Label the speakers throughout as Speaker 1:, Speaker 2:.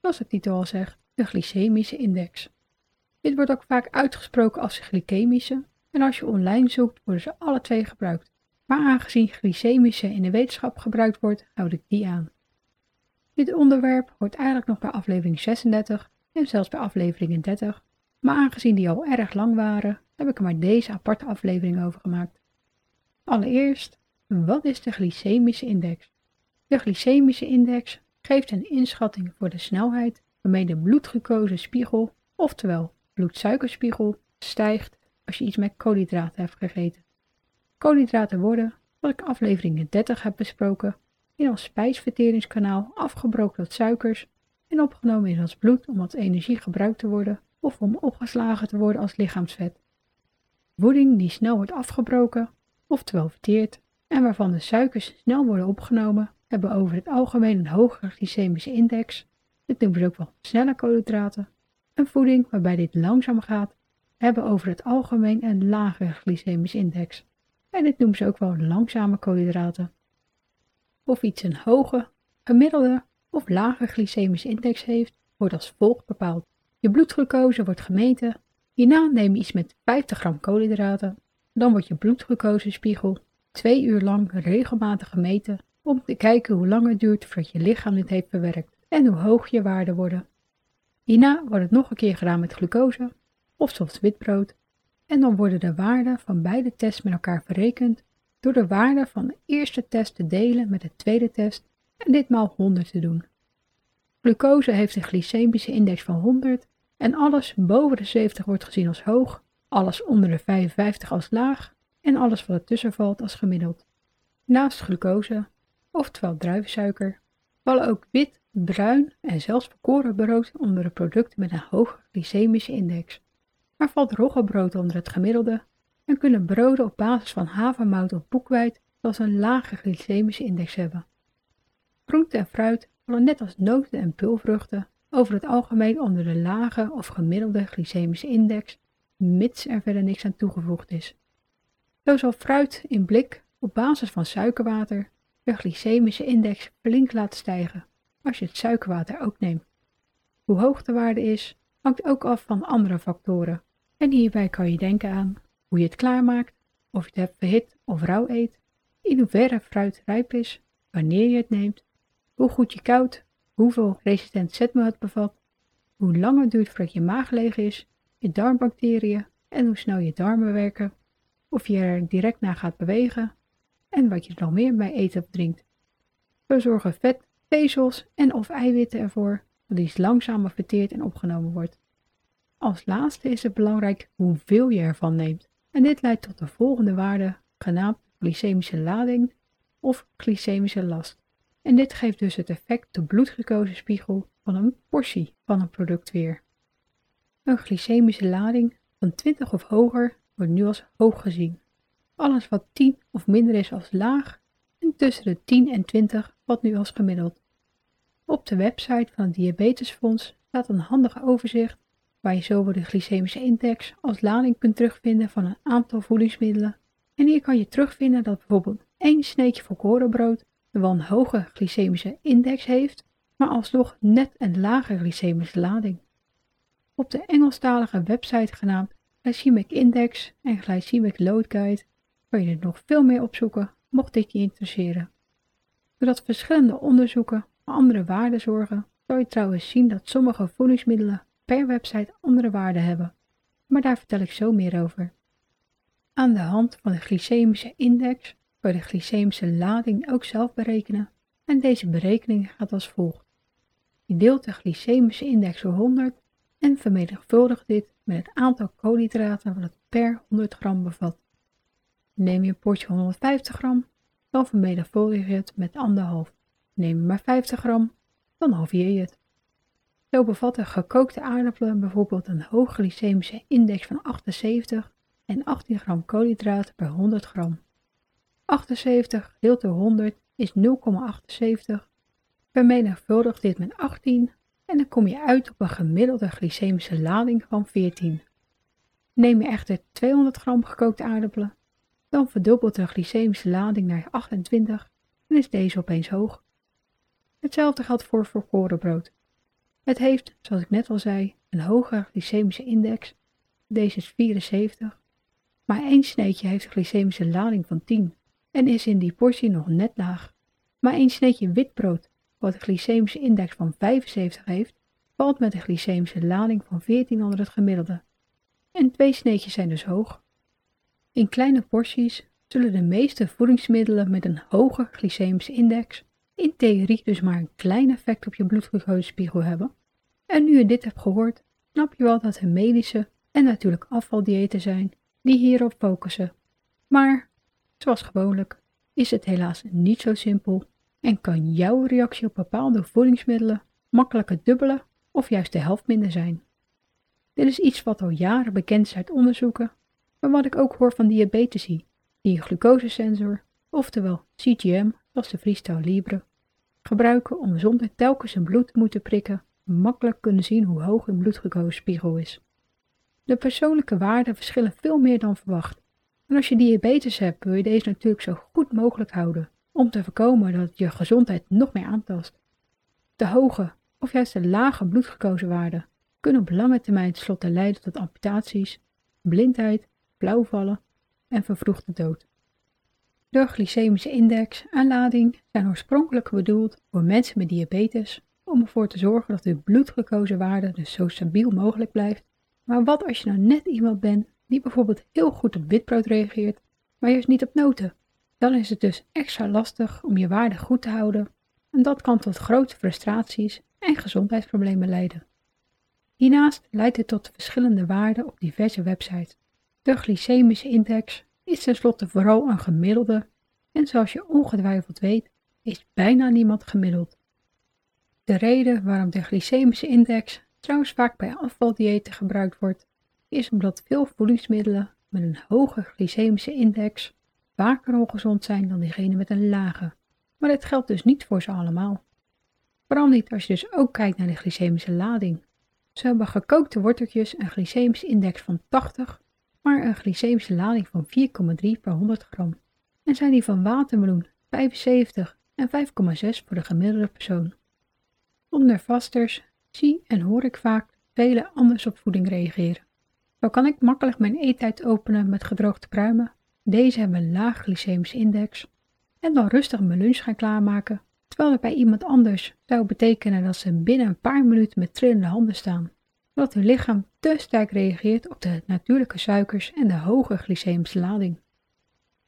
Speaker 1: zoals de titel al zegt, de glycemische index. Dit wordt ook vaak uitgesproken als glycemische en als je online zoekt worden ze alle twee gebruikt. Maar aangezien glycemische in de wetenschap gebruikt wordt, houd ik die aan. Dit onderwerp hoort eigenlijk nog bij aflevering 36 en zelfs bij aflevering 30, maar aangezien die al erg lang waren, heb ik er maar deze aparte aflevering over gemaakt. Allereerst, wat is de glycemische index? De glycemische index geeft een inschatting voor de snelheid waarmee de bloedglucosespiegel, oftewel bloedsuikerspiegel, stijgt als je iets met koolhydraten hebt gegeten. Koolhydraten worden, wat ik aflevering 30 heb besproken, in ons spijsverteringskanaal afgebroken tot suikers en opgenomen in ons bloed om als energie gebruikt te worden of om opgeslagen te worden als lichaamsvet. Voeding die snel wordt afgebroken, oftewel verteerd, en waarvan de suikers snel worden opgenomen, hebben over het algemeen een hogere glycemische index. Dit noemen we ook wel snelle koolhydraten. En voeding waarbij dit langzaam gaat, hebben over het algemeen een lagere glycemische index. En dit noemen ze ook wel langzame koolhydraten. Of iets een hoge, gemiddelde of lage glycemische index heeft, wordt als volgt bepaald. Je bloedglucose wordt gemeten. Hierna neem je iets met 50 gram koolhydraten. Dan wordt je bloedglucosespiegel twee uur lang regelmatig gemeten om te kijken hoe lang het duurt voordat je lichaam dit heeft verwerkt en hoe hoog je waarden worden. Hierna wordt het nog een keer gedaan met glucose of soms witbrood en dan worden de waarden van beide tests met elkaar verrekend door de waarde van de eerste test te delen met de tweede test en ditmaal 100 te doen. Glucose heeft een glycemische index van 100 en alles boven de 70 wordt gezien als hoog, alles onder de 55 als laag en alles wat ertussen valt als gemiddeld. Naast glucose, oftewel druivensuiker, vallen ook wit, bruin en zelfs volkoren brood onder de producten met een hoge glycemische index. Maar valt roggebrood onder het gemiddelde en kunnen broden op basis van havermout of boekweit zelfs een lage glycemische index hebben. Groente en fruit vallen net als noten en pulvruchten over het algemeen onder de lage of gemiddelde glycemische index, mits er verder niks aan toegevoegd is. Zo zal fruit in blik op basis van suikerwater de glycemische index flink laten stijgen als je het suikerwater ook neemt. Hoe hoog de waarde is, hangt ook af van andere factoren. En hierbij kan je denken aan hoe je het klaarmaakt, of je het hebt verhit of rauw eet, in hoeverre fruit rijp is, wanneer je het neemt, hoe goed je koudt, hoeveel resistent zetmeel het bevat, hoe lang het duurt voordat je maag leeg is, je darmbacteriën en hoe snel je darmen werken, of je er direct naar gaat bewegen en wat je er nog meer bij eet of drinkt. We zorgen vet, vezels en of eiwitten ervoor dat die langzamer verteerd en opgenomen wordt. Als laatste is het belangrijk hoeveel je ervan neemt. En dit leidt tot de volgende waarde, genaamd glycemische lading of glycemische last. En dit geeft dus het effect de bloedglucosespiegel van een portie van een product weer. Een glycemische lading van 20 of hoger wordt nu als hoog gezien. Alles wat 10 of minder is als laag en tussen de 10 en 20 wat nu als gemiddeld. Op de website van het Diabetesfonds staat een handig overzicht waar je zowel de glycemische index als lading kunt terugvinden van een aantal voedingsmiddelen. En hier kan je terugvinden dat bijvoorbeeld één sneetje volkorenbrood wel een hoge glycemische index heeft, maar alsnog net een lage glycemische lading. Op de Engelstalige website genaamd Glycemic Index en Glycemic Load Guide kan je er nog veel meer opzoeken, mocht dit je interesseren. Doordat verschillende onderzoeken andere waarden zorgen, zal je trouwens zien dat sommige voedingsmiddelen per website andere waarden hebben, maar daar vertel ik zo meer over. Aan de hand van de glycemische index kan je de glycemische lading ook zelf berekenen en deze berekening gaat als volgt. Je deelt de glycemische index door 100 en vermenigvuldigt dit met het aantal koolhydraten wat het per 100 gram bevat. Neem je een potje 150 gram, dan vermenigvuldig je het met anderhalf. Neem je maar 50 gram, dan halveer je het. Zo bevatten gekookte aardappelen bijvoorbeeld een hoge glycemische index van 78 en 18 gram koolhydraten per 100 gram. 78 gedeeld door 100 is 0,78. Vermenigvuldig dit met 18 en dan kom je uit op een gemiddelde glycemische lading van 14. Neem je echter 200 gram gekookte aardappelen, dan verdubbelt de glycemische lading naar 28 en is deze opeens hoog. Hetzelfde geldt voor volkorenbrood. Het heeft, zoals ik net al zei, een hoge glycemische index. Deze is 74. Maar één sneetje heeft een glycemische lading van 10 en is in die portie nog net laag. Maar één sneetje witbrood, wat een glycemische index van 75 heeft, valt met een glycemische lading van 14 onder het gemiddelde. En twee sneetjes zijn dus hoog. In kleine porties zullen de meeste voedingsmiddelen met een hoge glycemische index in theorie dus maar een klein effect op je bloedglucosespiegel hebben. En nu je dit hebt gehoord, snap je wel dat er medische en natuurlijk afvaldiëten zijn die hierop focussen. Maar, zoals gewoonlijk, is het helaas niet zo simpel en kan jouw reactie op bepaalde voedingsmiddelen makkelijk het dubbele of juist de helft minder zijn. Dit is iets wat al jaren bekend is uit onderzoeken, maar wat ik ook hoor van diabetici, die een glucosesensor, oftewel CGM, zoals de Freestyle Libre, gebruiken om zonder telkens hun bloed te moeten prikken makkelijk kunnen zien hoe hoog hun bloedglucosespiegel is. De persoonlijke waarden verschillen veel meer dan verwacht. En als je diabetes hebt, wil je deze natuurlijk zo goed mogelijk houden, om te voorkomen dat je gezondheid nog meer aantast. De hoge of juist de lage bloedglucosewaarden kunnen op lange termijn tenslotte leiden tot amputaties, blindheid, blauwvallen en vervroegde dood. De glycemische index en lading zijn oorspronkelijk bedoeld voor mensen met diabetes om ervoor te zorgen dat uw bloedglucosewaarde dus zo stabiel mogelijk blijft. Maar wat als je nou net iemand bent die bijvoorbeeld heel goed op witbrood reageert, maar juist niet op noten? Dan is het dus extra lastig om je waarde goed te houden en dat kan tot grote frustraties en gezondheidsproblemen leiden. Hiernaast leidt dit tot verschillende waarden op diverse websites. De glycemische index is tenslotte vooral een gemiddelde en zoals je ongetwijfeld weet, is bijna niemand gemiddeld. De reden waarom de glycemische index trouwens vaak bij afvaldiëten gebruikt wordt, is omdat veel voedingsmiddelen met een hoge glycemische index vaker ongezond zijn dan diegene met een lage. Maar dit geldt dus niet voor ze allemaal. Vooral niet als je dus ook kijkt naar de glycemische lading. Ze hebben gekookte worteltjes een glycemische index van 80 maar een glycemische lading van 4,3 per 100 gram. En zijn die van watermeloen 75 en 5,6 voor de gemiddelde persoon. Onder vasters zie en hoor ik vaak velen anders op voeding reageren. Zo kan ik makkelijk mijn eettijd openen met gedroogde pruimen. Deze hebben een laag glycemische index. En dan rustig mijn lunch gaan klaarmaken, terwijl het bij iemand anders zou betekenen dat ze binnen een paar minuten met trillende handen staan omdat hun lichaam te sterk reageert op de natuurlijke suikers en de hoge glycemische lading.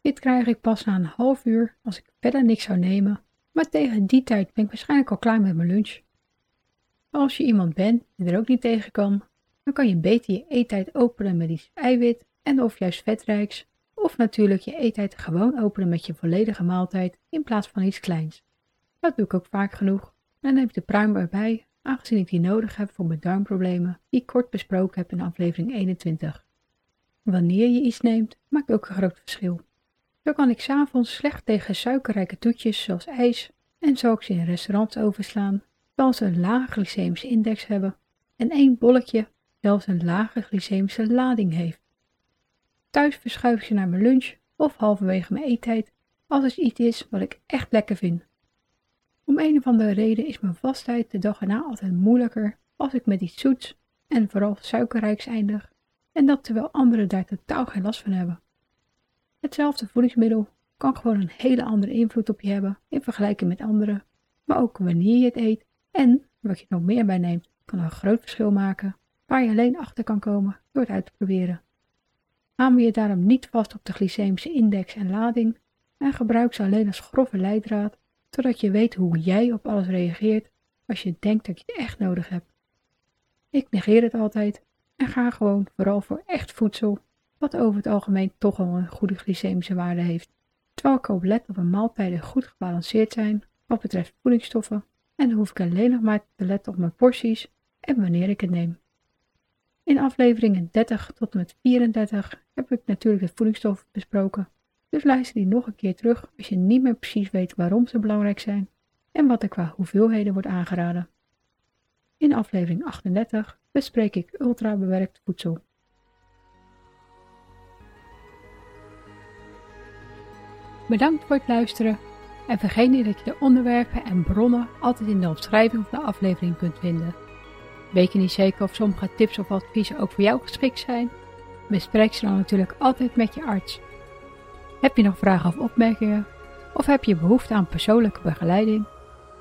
Speaker 1: Dit krijg ik pas na een half uur als ik verder niks zou nemen, maar tegen die tijd ben ik waarschijnlijk al klaar met mijn lunch. Als je iemand bent die er ook niet tegen kan, dan kan je beter je eettijd openen met iets eiwit en of juist vetrijks, of natuurlijk je eettijd gewoon openen met je volledige maaltijd in plaats van iets kleins. Dat doe ik ook vaak genoeg. En dan neem ik de pruim erbij aangezien ik die nodig heb voor mijn darmproblemen die ik kort besproken heb in aflevering 21. Wanneer je iets neemt, maakt ook een groot verschil. Zo kan ik s'avonds slecht tegen suikerrijke toetjes zoals ijs en zou ik ze in restaurants overslaan, terwijl ze een lage glycemische index hebben en één bolletje zelfs een lage glycemische lading heeft. Thuis verschuif ik ze naar mijn lunch of halverwege mijn eettijd als het iets is wat ik echt lekker vind. Om een of andere reden is mijn vastheid de dag erna altijd moeilijker als ik met iets zoets en vooral suikerrijks eindig, en dat terwijl anderen daar totaal geen last van hebben. Hetzelfde voedingsmiddel kan gewoon een hele andere invloed op je hebben in vergelijking met anderen, maar ook wanneer je het eet en wat je nog meer bij neemt, kan een groot verschil maken waar je alleen achter kan komen door het uit te proberen. Hamer je daarom niet vast op de glycemische index en lading en gebruik ze alleen als grove leidraad zodat je weet hoe jij op alles reageert als je denkt dat je het echt nodig hebt. Ik negeer het altijd en ga gewoon vooral voor echt voedsel, wat over het algemeen toch al een goede glycemische waarde heeft. Terwijl ik op let op mijn maaltijden goed gebalanceerd zijn wat betreft voedingsstoffen en dan hoef ik alleen nog maar te letten op mijn porties en wanneer ik het neem. In afleveringen 30 tot en met 34 heb ik natuurlijk de voedingsstoffen besproken, dus luister die nog een keer terug als je niet meer precies weet waarom ze belangrijk zijn en wat er qua hoeveelheden wordt aangeraden. In aflevering 38 bespreek ik ultrabewerkt voedsel. Bedankt voor het luisteren en vergeet niet dat je de onderwerpen en bronnen altijd in de omschrijving van de aflevering kunt vinden. Weet je niet zeker of sommige tips of adviezen ook voor jou geschikt zijn? Bespreek ze dan natuurlijk altijd met je arts. Heb je nog vragen of opmerkingen? Of heb je behoefte aan persoonlijke begeleiding?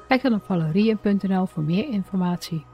Speaker 1: Kijk dan op valerien.nl voor meer informatie.